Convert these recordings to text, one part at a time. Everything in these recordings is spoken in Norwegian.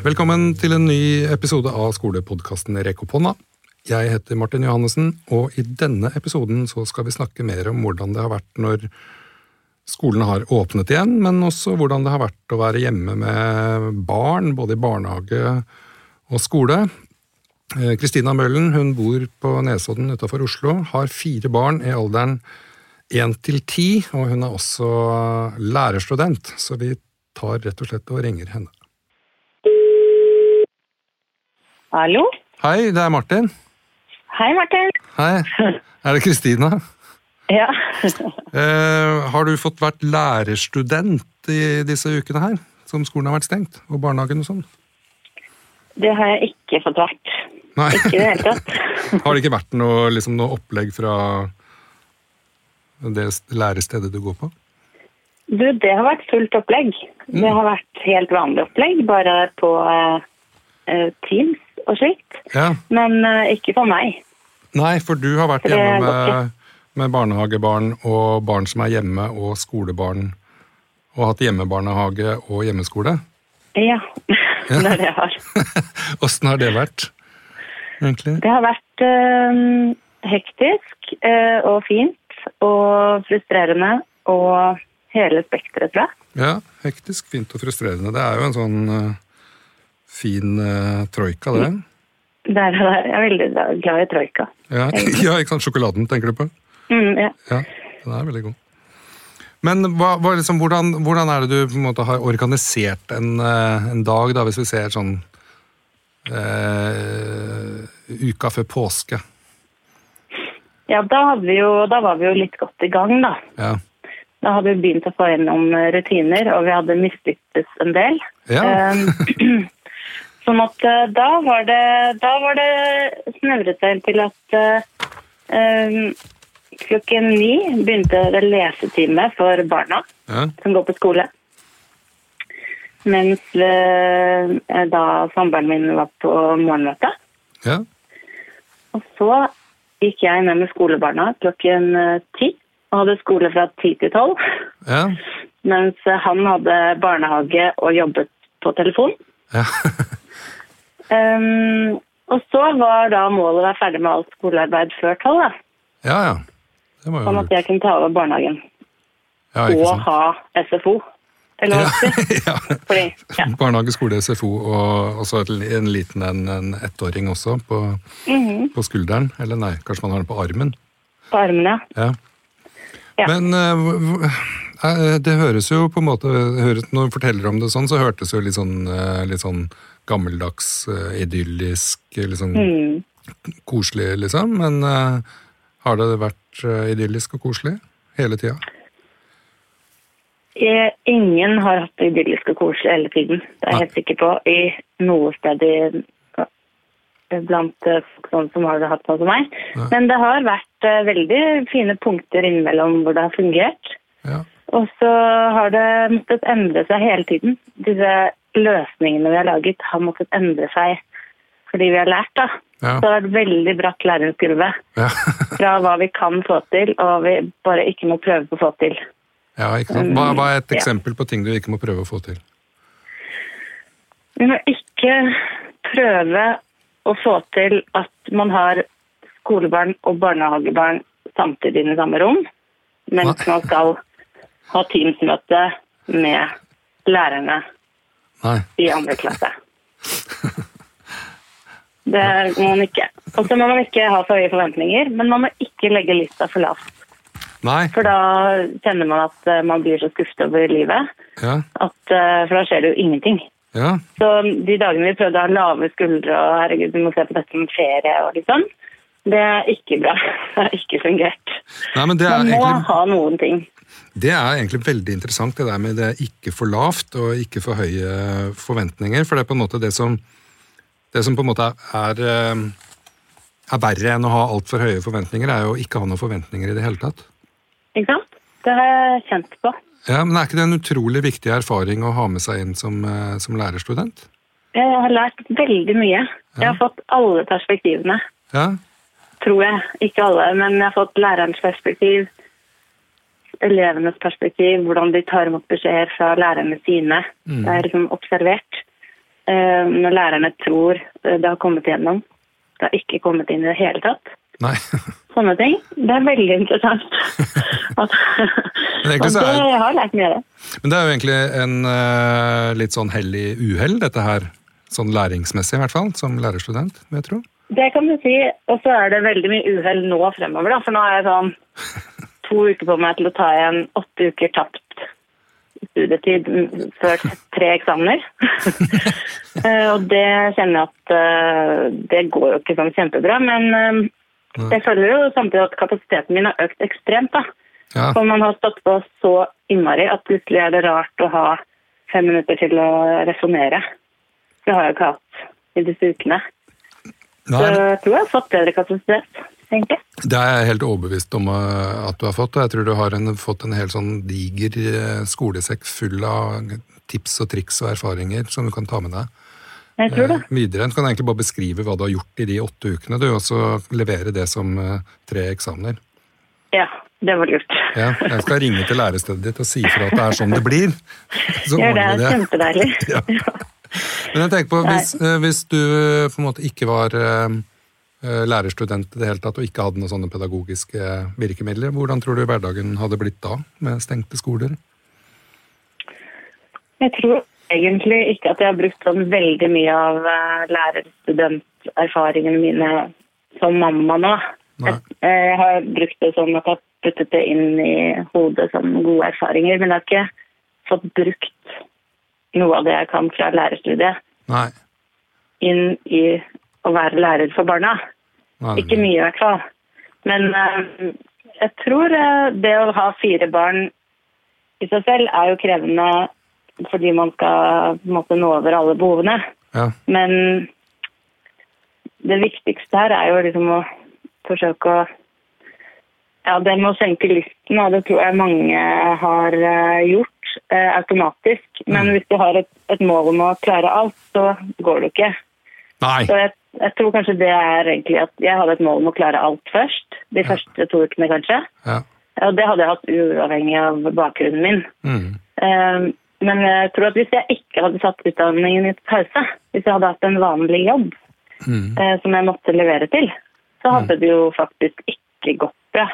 Velkommen til en ny episode av skolepodkasten Rekk. Jeg heter Martin Johannessen, og i denne episoden så skal vi snakke mer om hvordan det har vært når skolene har åpnet igjen, men også hvordan det har vært å være hjemme med barn, både i barnehage og skole. Eh, Kristina Møllen hun bor på Nesodden utafor Oslo, har fire barn i alderen én til ti, og hun er også lærerstudent, så vi tar rett og slett og ringer henne. Hallo? Hei, det er Martin. Hei, Martin. Hei. Er det Kristina? Ja. Eh, har du fått vært lærerstudent i disse ukene her? Som skolen har vært stengt? Og barnehagen og sånn? Det har jeg ikke fått vært. Nei. Ikke i det hele tatt. Har det ikke vært noe, liksom, noe opplegg fra det lærestedet du går på? Du, det har vært fullt opplegg. Mm. Det har vært helt vanlig opplegg, bare på eh, eh, Teams og slikt. Ja. Men eh, ikke for meg. Nei, for du har vært hjemme med, med barnehagebarn og barn som er hjemme, og skolebarn. Og hatt hjemmebarnehage og hjemmeskole. Ja, det er det jeg har. Åssen har det vært, egentlig? Det har vært eh, hektisk eh, og fint og frustrerende og hele spekteret, tror jeg. Ja, hektisk, fint og frustrerende. Det er jo en sånn eh, fin uh, troika, det. Det er det. Jeg er veldig glad i troika. Ja, ja, ikke sant? Sjokoladen, tenker du på? Mm, ja. Ja, den er veldig god. Men hva, hva liksom, hvordan, hvordan er det du måte har organisert en, eh, en dag, da, hvis vi ser sånn eh, uka før påske? ja, da, jo, da var vi jo litt godt i gang, da. Ja. Da hadde vi begynt å få gjennom eh, rutiner, og vi hadde mislyktes en del. Ja. Eh, sånn at da var det, da var det snevret seg til at eh, eh, klokken ni begynte det lesetime for barna ja. som går på skole. Mens uh, da samboeren min var på morgenmøte. ja. Og så gikk jeg ned med skolebarna klokken eh, ti. Og hadde skole fra ti til tolv. ja. Mens han hadde barnehage og jobbet på telefon. ja. Um, og så var da målet å være ferdig med alt skolearbeid før tolv. ja, ja. Det var jo Sånn at jeg kunne ta over barnehagen. Ja, ikke Og sant? ha SFO. Eller hva Ja, ja. Fordi, ja. Barnehage, skole, SFO og også en liten en, en ettåring også på, Mhm. på skulderen. Eller nei, kanskje man har den på armen. På armen, Ja. Ja. Men eh, eh, det høres jo på en måte Når du forteller om det sånn, så hørtes jo litt sånn, eh, litt sånn gammeldags, eh, idyllisk, liksom sånn Mm. koselig, liksom. Men uh, har det vært eh, idyllisk og koselig hele tida? Eh, Ingen har hatt det idyllisk og koselig hele tiden. Det er jeg helt sikker på. I noe sted i, blant eh, folk sånn som har det hatt sånn som meg. Nei. Men det har vært eh, veldig fine punkter innimellom hvor det har fungert. Ja. Og så har det måttet endre seg hele tiden. Disse løsningene vi har laget, har måttet endre seg fordi vi har lært. da. Ja. Så det har vært veldig bratt læringskurve Ja. fra hva vi kan få til, og hva vi bare ikke må prøve på å få til. ja, ikke sant. Hva, hva er et Ja. eksempel på ting du ikke må prøve å få til? Vi må ikke prøve å få til at man har skolebarn og barnehagebarn samtidig i samme rom, mens man skal ha Teams-møte med lærerne Nei. i andre klasse. Det må man ikke. Og så må man ikke ha for høye forventninger, men man må ikke legge lista for lavt. Nei. For da kjenner man at eh, man blir så skuffet over livet, Ja. at, eh, for da skjer det jo ingenting. Ja. Så de dagene vi prøvde å ha lave skuldre og herregud, vi må se på dette med ferie og litt sånn, det er ikke bra. Det har ikke fungert. Nei, men det er Man må egentlig ha noen ting. Det er egentlig veldig interessant, det der med det er ikke for lavt og ikke for høye forventninger. For det er på en måte det som, det som på en måte er, eh, er verre enn å ha altfor høye forventninger, er jo å ikke ha noen forventninger i det hele tatt. Ikke sant? Det har jeg kjent på. Ja, Men er ikke det en utrolig viktig erfaring å ha med seg inn som, eh, som lærerstudent? Jeg har lært veldig mye. Jeg har fått alle perspektivene, Ja, tror jeg. Ikke alle, men jeg har fått lærerens perspektiv, elevenes perspektiv, hvordan de tar imot beskjeder fra lærerne sine. Mm. Det er liksom observert. eh, når lærerne tror eh, det har kommet igjennom. Det har ikke kommet inn i det hele tatt. Nei. Sånne ting. Det er veldig interessant. At, og det, er- jeg har lært mye av det. Men det er jo egentlig en eh, litt sånn hell i uhell, dette her. Sånn læringsmessig, i hvert fall, som lærerstudent, vil jeg tro. Det kan du si. Og så er det veldig mye uhell nå fremover, da. For nå har jeg sånn to uker på meg til å ta igjen åtte uker tapt studietid før tre eksamener. Eh, og det kjenner jeg at eh, det går jo ikke sånn kjempebra. Men eh, jeg føler jo samtidig at kapasiteten min har økt ekstremt. da. Ja, For man har stått på så innmari at plutselig er det rart å ha fem minutter til å resonnere. Det har jeg ikke hatt i disse ukene. Nei, tror jeg har fått bedre kapasitet, egentlig. Det er jeg helt overbevist om eh, at du har fått. og Jeg tror du har en, fått en helt sånn diger eh, skolesekk full av tips og triks og erfaringer som du kan ta med deg Jeg tror det. eh, videre. Du kan egentlig bare beskrive hva du har gjort i de åtte ukene, du, og så levere det som tre eksamener. Ja, det var lurt. Ja, jeg skal ringe til lærestedet ditt og si ifra at det er sånn det blir. Så Ja, det er kjempedeilig. Ja. Men jeg tenker på, hvis, eh, hvis du eh, på en måte ikke var eh, lærerstudent i det hele tatt, og ikke hadde noen sånne pedagogiske virkemidler, hvordan tror du hverdagen hadde blitt da, med stengte skoler? Jeg tror egentlig ikke at jeg har brukt sånn veldig mye av lærerstudenterfaringene mine som mamma nå. Jeg, jeg har brukt det sånn at jeg har puttet det inn i hodet som gode erfaringer, men jeg har ikke fått brukt noe av det jeg kan fra lærerstudiet Nei. inn i å være lærer for barna. Nei. Ikke mye i hvert fall. Men uh, jeg tror uh, det å ha fire barn i seg selv er jo krevende fordi man skal på en måte nå over alle behovene. Ja. Men det viktigste her er jo liksom å forsøke å Ja, det med å senke lysten, og det tror jeg mange har eh, gjort eh, automatisk. Men hvis du har et, et mål om å klare alt, så går det ikke. Nei. Så jeg, jeg tror kanskje det er egentlig at jeg hadde et mål om å klare alt først. De første to ukene, kanskje. Ja. Og det hadde jeg hatt uavhengig av bakgrunnen min. Mm. Eh, Men jeg tror at hvis jeg ikke hadde satt utdanningen i pause, hvis jeg hadde hatt en vanlig jobb Mm. eh, som jeg måtte levere til, så hadde det jo faktisk ikke gått bra.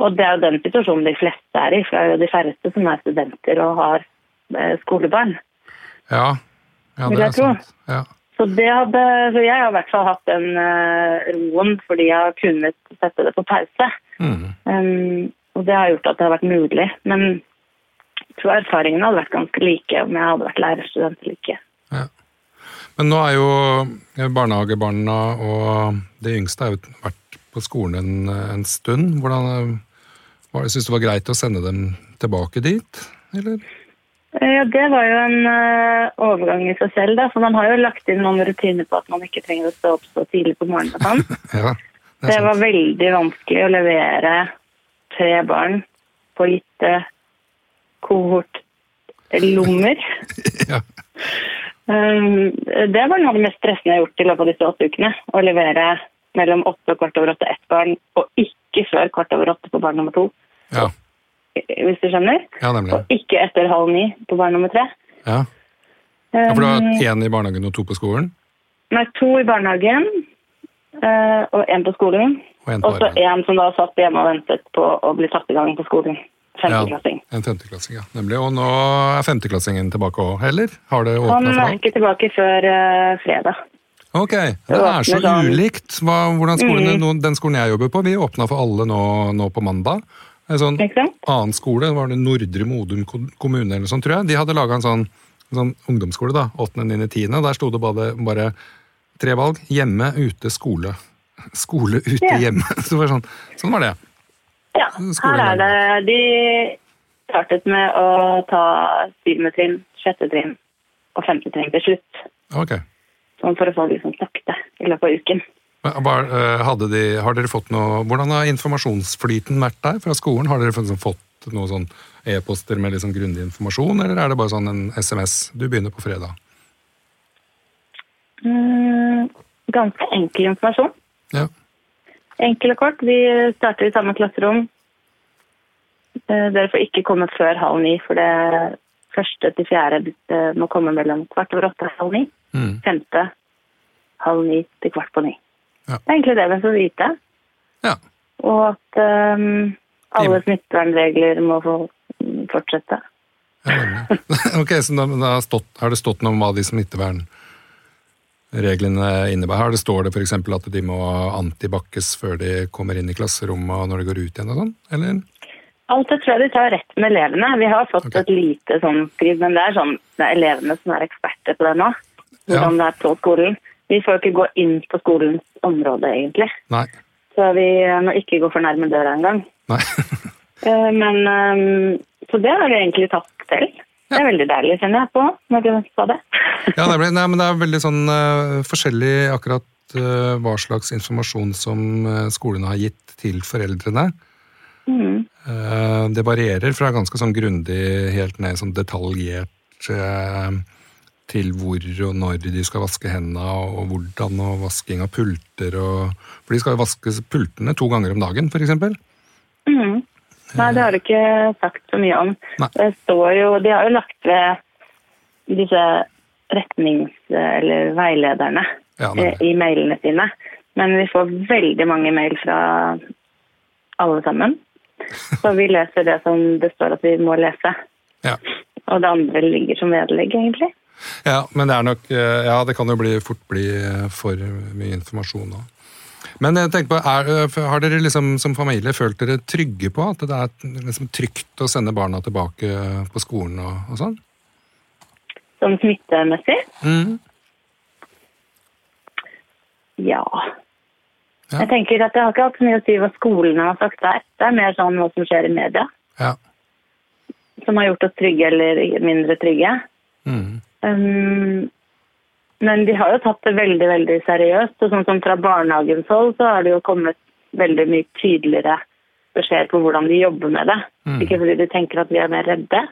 Og det er jo den situasjonen de fleste er i, for det er jo de færreste som er studenter og har eh, skolebarn. Ja. ja, det er sant. Ja. Så, det hadde, så jeg har i hvert fall hatt den eh, roen fordi jeg har kunnet sette det på pause. Mm. Um, og det har gjort at det har vært mulig. Men jeg tror erfaringene hadde vært ganske like om jeg hadde vært lærerstudent eller ikke. Ja. Men nå er jo barnehagebarna og de yngste har vært på skolen en, en stund. Hvordan var det, Syns du det var greit å sende dem tilbake dit, eller? Eh, Ja, Det var jo en eh, overgang i seg selv, da, for man har jo lagt inn noen rutiner på at man ikke trenger å stå opp så tidlig på morgenen. og sånn. Ja, det Det var sant. veldig vanskelig å levere tre barn på gitte kohortlommer. Ja. Um, det var noe av det mest stressende jeg har gjort i løpet av disse åtte ukene. Å levere mellom åtte og kvart over åtte ett barn, og ikke før kvart over åtte på barn nummer to. Ja, Hvis du skjønner? ja, nemlig. Og ikke etter halv ni på barn nummer tre. Ja. Ja, for du har Um, én i barnehagen og to på skolen? Nei, to i barnehagen eh, og én på skolen. Og så én som da satt hjemme og ventet på å bli satt i gang på skolen. Femteklassing. Ja, en femteklassing, ja. Nemlig. Og nå er femteklassingen tilbake òg, eller? Har det åpna for er ikke tilbake før uh, fredag. Ok, det er så ulikt. Hva, hvordan skolen, Mm. Den skolen jeg jobber på, vi åpna for alle nå, nå på mandag. En sånn annen skole, var det Nordre Modum kommune eller sånn, tror jeg. De hadde laga en sånn, en sånn ungdomsskole, da. 8., 9., 10. Der sto det bare, bare tre valg. Hjemme, ute, skole. Skole, ute, Ja. hjemme. Så var sånn, sånn var det. Ja, Skolen her er det De startet med å ta syvende trinn, sjette trinn og femte trinn til slutt. Ok. Sånn for å få liksom sakte i løpet av uken. Eh, de, har dere fått noe, Hvordan har informasjonsflyten vært der fra skolen? Har dere liksom fått noen sånn e-poster med liksom grundig informasjon, eller er det bare sånn en SMS? Du begynner på fredag. Mm, ganske enkel informasjon. Ja. Enkel og kort. Vi starter i samme klasserom. Eh, Dere får ikke komme før halv ni, for det første til fjerde eh, må komme mellom kvart over åtte og halv ni. Mm. Femte, halv ni til kvart på ni. Ja. Det er egentlig det vi får vite. Ja. Og at um, alle smittevernregler må få fortsette. ja ok, så da, da har, stått, har det stått noe om hva de smittevernreglene innebærer? Har det Står det f.eks. at de må antibakkes før de kommer inn i klasserommet og når de går ut igjen og sånn? Eller? Alt det tror jeg de tar rett med elevene. Vi har fått okay. et lite sånn skriv, men det er sånn det er elevene som er eksperter på det nå. Hvordan det er på skolen. Vi får ikke gå inn på skolens område, egentlig. Nei. Så vi må ikke gå for nærme døra engang. Eh, Men eh, Så det har vi egentlig tatt selv. Det er veldig deilig, kjenner jeg på, når du sa det. Ja, det, ble, nei, men det er veldig sånn uh, forskjellig akkurat hva slags informasjon som skolene har gitt til foreldrene. Mm. Det varierer fra ganske sånn grundig helt ned sånn detaljert til hvor og når de skal vaske hendene, og hvordan, og vasking av pulter og For de skal jo vaske pultene to ganger om dagen, eksempel. Mm. Nei, det har du ikke sagt så mye om. Nei. Det står jo, De har jo lagt ved disse retnings- eller veilederne Ja, eh, i mailene sine. Men vi får veldig mange mail fra alle sammen. Så vi leser det som det står at vi må lese. Ja. Og det andre ligger som vedlegg, egentlig. Ja, men det er nok eh, Ja, det kan jo bli, fort bli eh, for mye informasjon nå. Men jeg tenker på, er, eh, har dere liksom som familie følt dere trygge på at det er liksom trygt å sende barna tilbake på skolen og, og sånn? Sånn smittemessig. Mm. Ja. Ja. Jeg tenker at Det har ikke hatt så mye å si hva skolene har sagt der. Det er mer sånn hva som skjer i media, Ja. som har gjort oss trygge eller mindre trygge. Mm. Um, men de har jo tatt det veldig veldig seriøst. og sånn som Fra barnehagens hold så har det jo kommet veldig mye tydeligere beskjed på hvordan de jobber med det. Mm. Ikke fordi de tenker at vi er mer redde,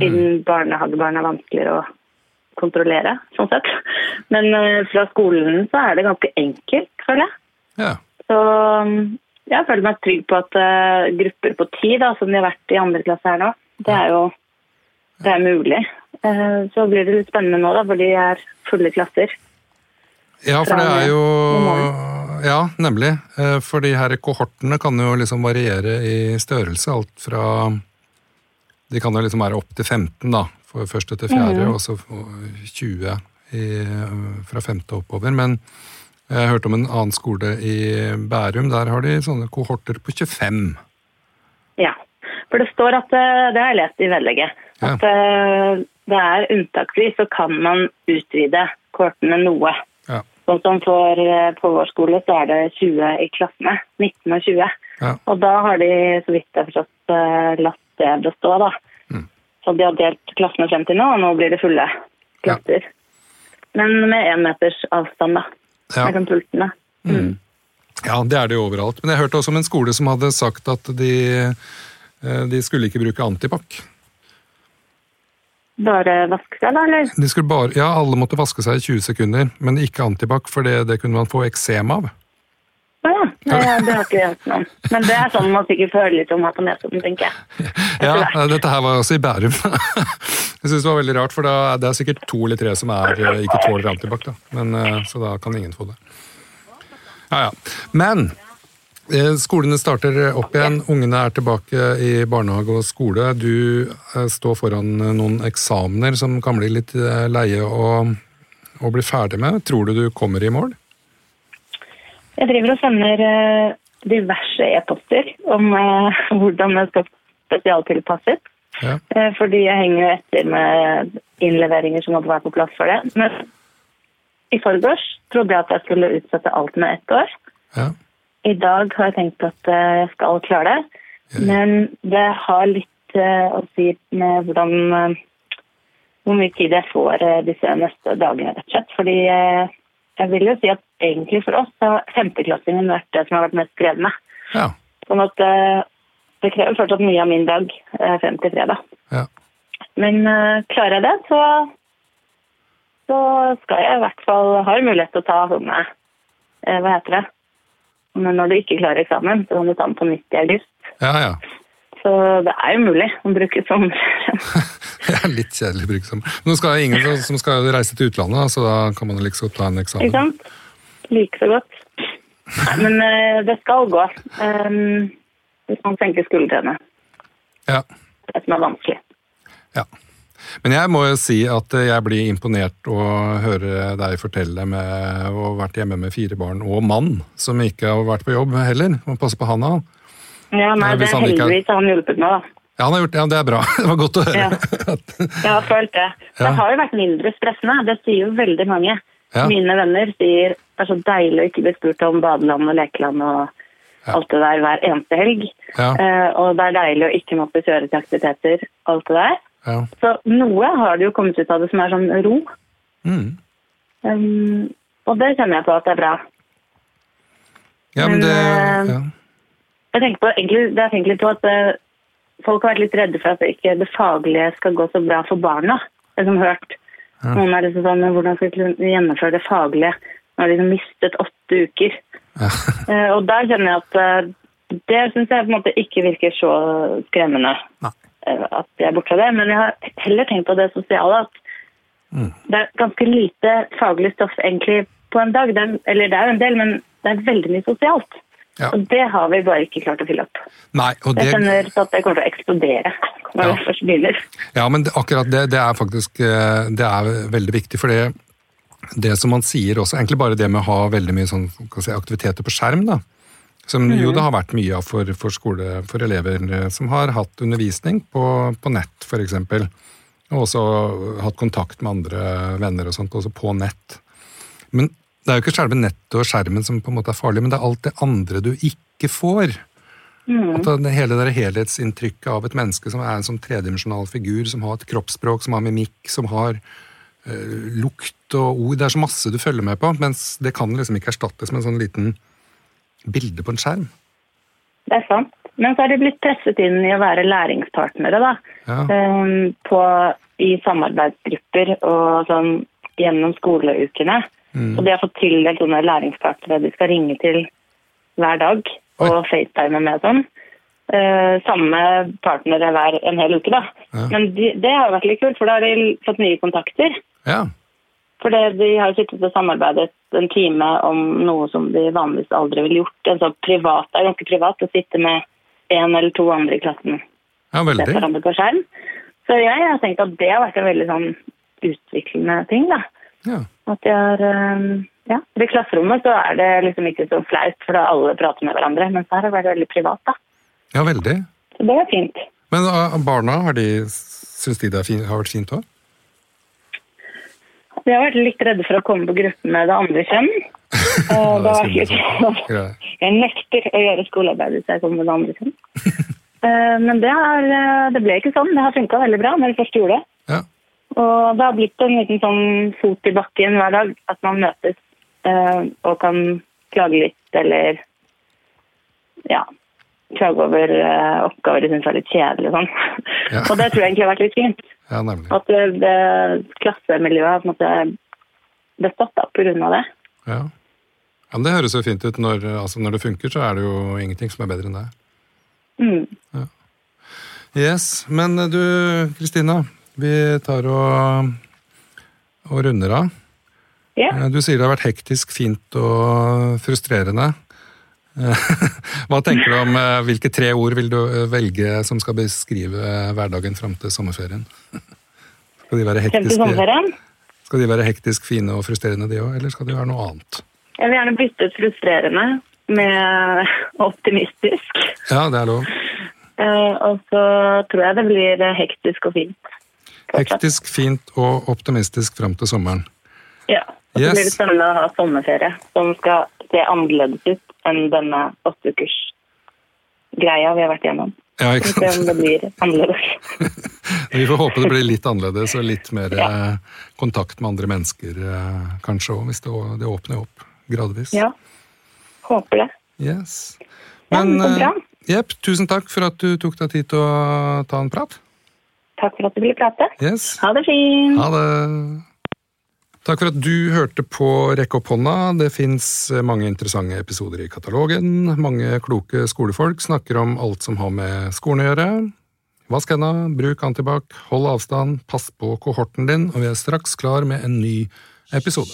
siden barnehagebarn er vanskeligere å kontrollere. sånn sett. Men uh, fra skolen så er det ganske enkelt, føler jeg. ja. Så jeg føler meg trygg på at uh, grupper på ti, da, som de har vært i andre klasse her nå, det er jo det er mulig. Eh, så blir det litt spennende nå, da, hvor de er fulle klasser. Ja, for det er jo Ja, nemlig. Eh, For de her kohortene kan jo liksom variere i størrelse. Alt fra De kan jo liksom være opp til 15, da. For første til fjerde, og så 20 i, eh, fra femte oppover. Men jeg hørte om en annen skole i Bærum. Der har de sånne kohorter på 25. Ja. For det står at Det har jeg lest i vedlegget. Ja. At eh, det er unntaksvis så kan man utvide kortene noe. Ja. Sånn som for, eh, på vår skole så er det 20 i klassene. 19 og 20. Ja. Og da har de, så vidt jeg har forstått, eh, latt det bestå, da. Mm. Så de har delt klassene frem til nå, og nå blir det fulle klasser. Men med én meters avstand, da. Mellom pultene. Mm. ja, det er det jo overalt. Men jeg hørte også om en skole som hadde sagt at de, de skulle ikke bruke antibac. Bare vaske seg, da, eller? De skulle bare, ja, alle måtte vaske seg i 20 sekunder, men ikke antibac, for det, det kunne man få eksem av. Å ja. Ja, det har ikke jeg hørt noe om. Men det er sånn man sikkert får høre litt om her på Nesodden, tenker jeg. Ja, dette her var også i Bærum. Jeg synes det var veldig rart, for da, det er sikkert to eller tre som er, eh, ikke tåler antibac, da. Men, eh, så da kan ingen få det. Ja, ja. Men skolene starter opp igjen, ungene er tilbake i barnehage og skole. Du eh, står foran eh, noen eksamener som kan bli litt eh, leie å, å bli ferdig med. Tror du du kommer i mål? Jeg driver og sender eh, diverse e-poster om eh, hvordan det skal spesialtilpasses. Ja. Eh, fordi jeg henger etter med innleveringer som måtte være på plass for det. Men i forgårs trodde jeg at jeg skulle utsette alt med ett år. Ja. I dag har jeg tenkt at eh, jeg skal klare det. Men det har litt eh, å si med hvordan eh, hvor mye tid jeg får disse neste dagene, rett og slett. Fordi jeg vil jo si at egentlig for oss har femteklassingen vært det som har vært mest krevende. Ja. Sånn at det krever fortsatt mye av min dag frem til fredag. ja. Men klarer jeg det, så, så skal jeg i hvert fall ha mulighet til å ta sånne Hva heter det? Men når du ikke klarer eksamen, så kan du ta den på nytt i august. Ja, ja. Så det er jo mulig å bruke sommerferien. Det er litt kjedelig å bruke som Nå skal det ingen som- som skal reise til utlandet, så da kan man liksom ta en eksamen. Ikke sant? Like så godt. Nei, men eh, det skal gå. Um, hvis man senker skuldrene. Ja, Det som er vanskelig. ja. Men jeg må jo si at jeg blir imponert å høre deg fortelle med å ha vært hjemme med fire barn, og mann, som ikke har vært på jobb heller. Må passe på han òg. Ja, nei, det er heldigvis han hjulpet meg, da. Ja, han har gjort det. Ja, det er bra. Det var godt å høre. Ja. Jeg har følt det. Ja. Det har jo vært mindre stressende. Det sier jo veldig mange. Ja. Mine venner sier det er så deilig å ikke bli spurt om badeland og lekeland og alt det der hver eneste helg. Eh, og det er deilig å ikke måtte kjøre til aktiviteter. alt det der. Ja. Så noe har det jo kommet ut av det som er sånn ro. Mm. Um, og det kjenner jeg på at det er bra. ja, men Men, det eh, ja. Jeg tenker på, egentlig, det jeg tenker litt på at eh, Folk har vært litt redde for at ikke det faglige skal gå så bra for barna. Det som hørt. Ja. Noen er liksom sånn, Hvordan skal vi gjennomføre det faglige? når de har mistet åtte uker. Ja. Eh, og der kjenner jeg at det syns jeg på en måte ikke virker så skremmende. Nei. Eh, At jeg er borte fra det. Men jeg har heller tenkt på det sosiale. at Mm. det er ganske lite faglig stoff egentlig på en dag. Det er, eller det er jo en del, men det er veldig mye sosialt. Ja. Og det har vi bare ikke klart å fylle opp. Nei, og Jeg det, kjenner at det kommer til å eksplodere når Ja. først begynner. Ja, men det, akkurat det, det er faktisk eh, det er veldig viktig, for det, det som man sier også, egentlig bare det med å ha veldig mye sånn, si, aktiviteter på skjerm, da, som jo det har vært mye av for, for skole, for elever eh, som har hatt undervisning på, på nett, eksempel, og også hatt kontakt med andre venner og sånt, også på nett. Men det er jo ikke selve nettet og skjermen som på en måte er farlig, men det er alt det andre du ikke får. At det, hele det helhetsinntrykket av et menneske som er en sånn tredimensjonal figur, som har et kroppsspråk, som har mimikk, som har eh, lukt og ord Det er så masse du følger med på, mens det kan liksom ikke erstattes med en sånn liten bilde på en skjerm. Det er sant. Men så er de blitt presset inn i å være læringspartnere da. Ja. Um, på, I samarbeidsgrupper og sånn gjennom skoleukene. Mm. Så de har fått tildelt sånne læringspartnere de skal ringe til hver dag og facetime med sånn. Uh, samme partnere hver en hel uke, da. Ja. Men de, det har vært litt kult, for da har de fått nye kontakter. Ja. For de har sittet og samarbeidet en time om noe som de vanligvis aldri ville gjort. En sånn privat, det er ganske privat å sitte med en eller to andre i klassen ja, se veldig. hverandre på skjerm. Så jeg har tenkt at det har vært en veldig sånn utviklende ting. da. Ja. At de har, ja, I klasserommet så er det liksom ikke så flaut, for da alle prater med hverandre. Mens her har det vært veldig privat. da. ja, veldig. Så det er fint. Men uh, barna, har de, syns de det har vært fint òg? De har vært litt redde for å komme på gruppe med det andre kjønn. ja, det litt Jeg nekter å gjøre skolearbeid hvis jeg kommer med det andre kjønn. Eh, Men det, har, eh, det ble ikke sånn. Det har funka veldig bra når vi først gjorde det. Ja. Og det har blitt en liten sånn fot i bakken hver dag. At man møtes eh, og kan klage litt eller ja, klage over eh, oppgaver de syns er litt kjedelige og sånn. Ja. og det tror jeg egentlig har vært litt fint. ja, nemlig. At det, det klassemiljøet har på en måte bestått grunn av det. Ja. ja, men Det høres jo fint ut. Når, altså, når det funker, så er det jo ingenting som er bedre enn det. Mm. Yes, Men eh, du, Kristina. Vi tar og, og runder av. Ja. Eh, Du sier det har vært hektisk, fint og frustrerende. Eh, Hva tenker du om eh, hvilke tre ord vil du eh, velge som skal beskrive hverdagen fram til sommerferien? Skal de være sommerferien. skal de være hektisk, fine og frustrerende, de òg, eller skal de være noe annet? Jeg vil gjerne bytte ut frustrerende med optimistisk. Ja, det er lov. Og så tror jeg det blir hektisk og fint. Hektisk, fint og optimistisk fram til sommeren. Ja. Og så Yes. blir det spennende å ha sommerferie som skal se annerledes ut enn denne åtteukers greia vi har vært igjennom. Ja, ikke Vi får se om det blir annerledes. Vi får håpe det blir litt annerledes og litt mer Ja. eh, kontakt med andre mennesker eh, kanskje òg, hvis det, det åpner opp gradvis. Ja. Håper det. Yes. Ja, Men bra. eh, jepp, tusen takk for at du tok deg tid til å ta en prat. Takk for at du ville prate. Yes. Ha det fint. Ha det. Takk for at du hørte på Rekke opp hånda. Det fins mange interessante episoder i katalogen. Mange kloke skolefolk snakker om alt som har med skolen å gjøre. Vask henda, bruk antibac, hold avstand, pass på kohorten din, og vi er straks klar med en ny episode.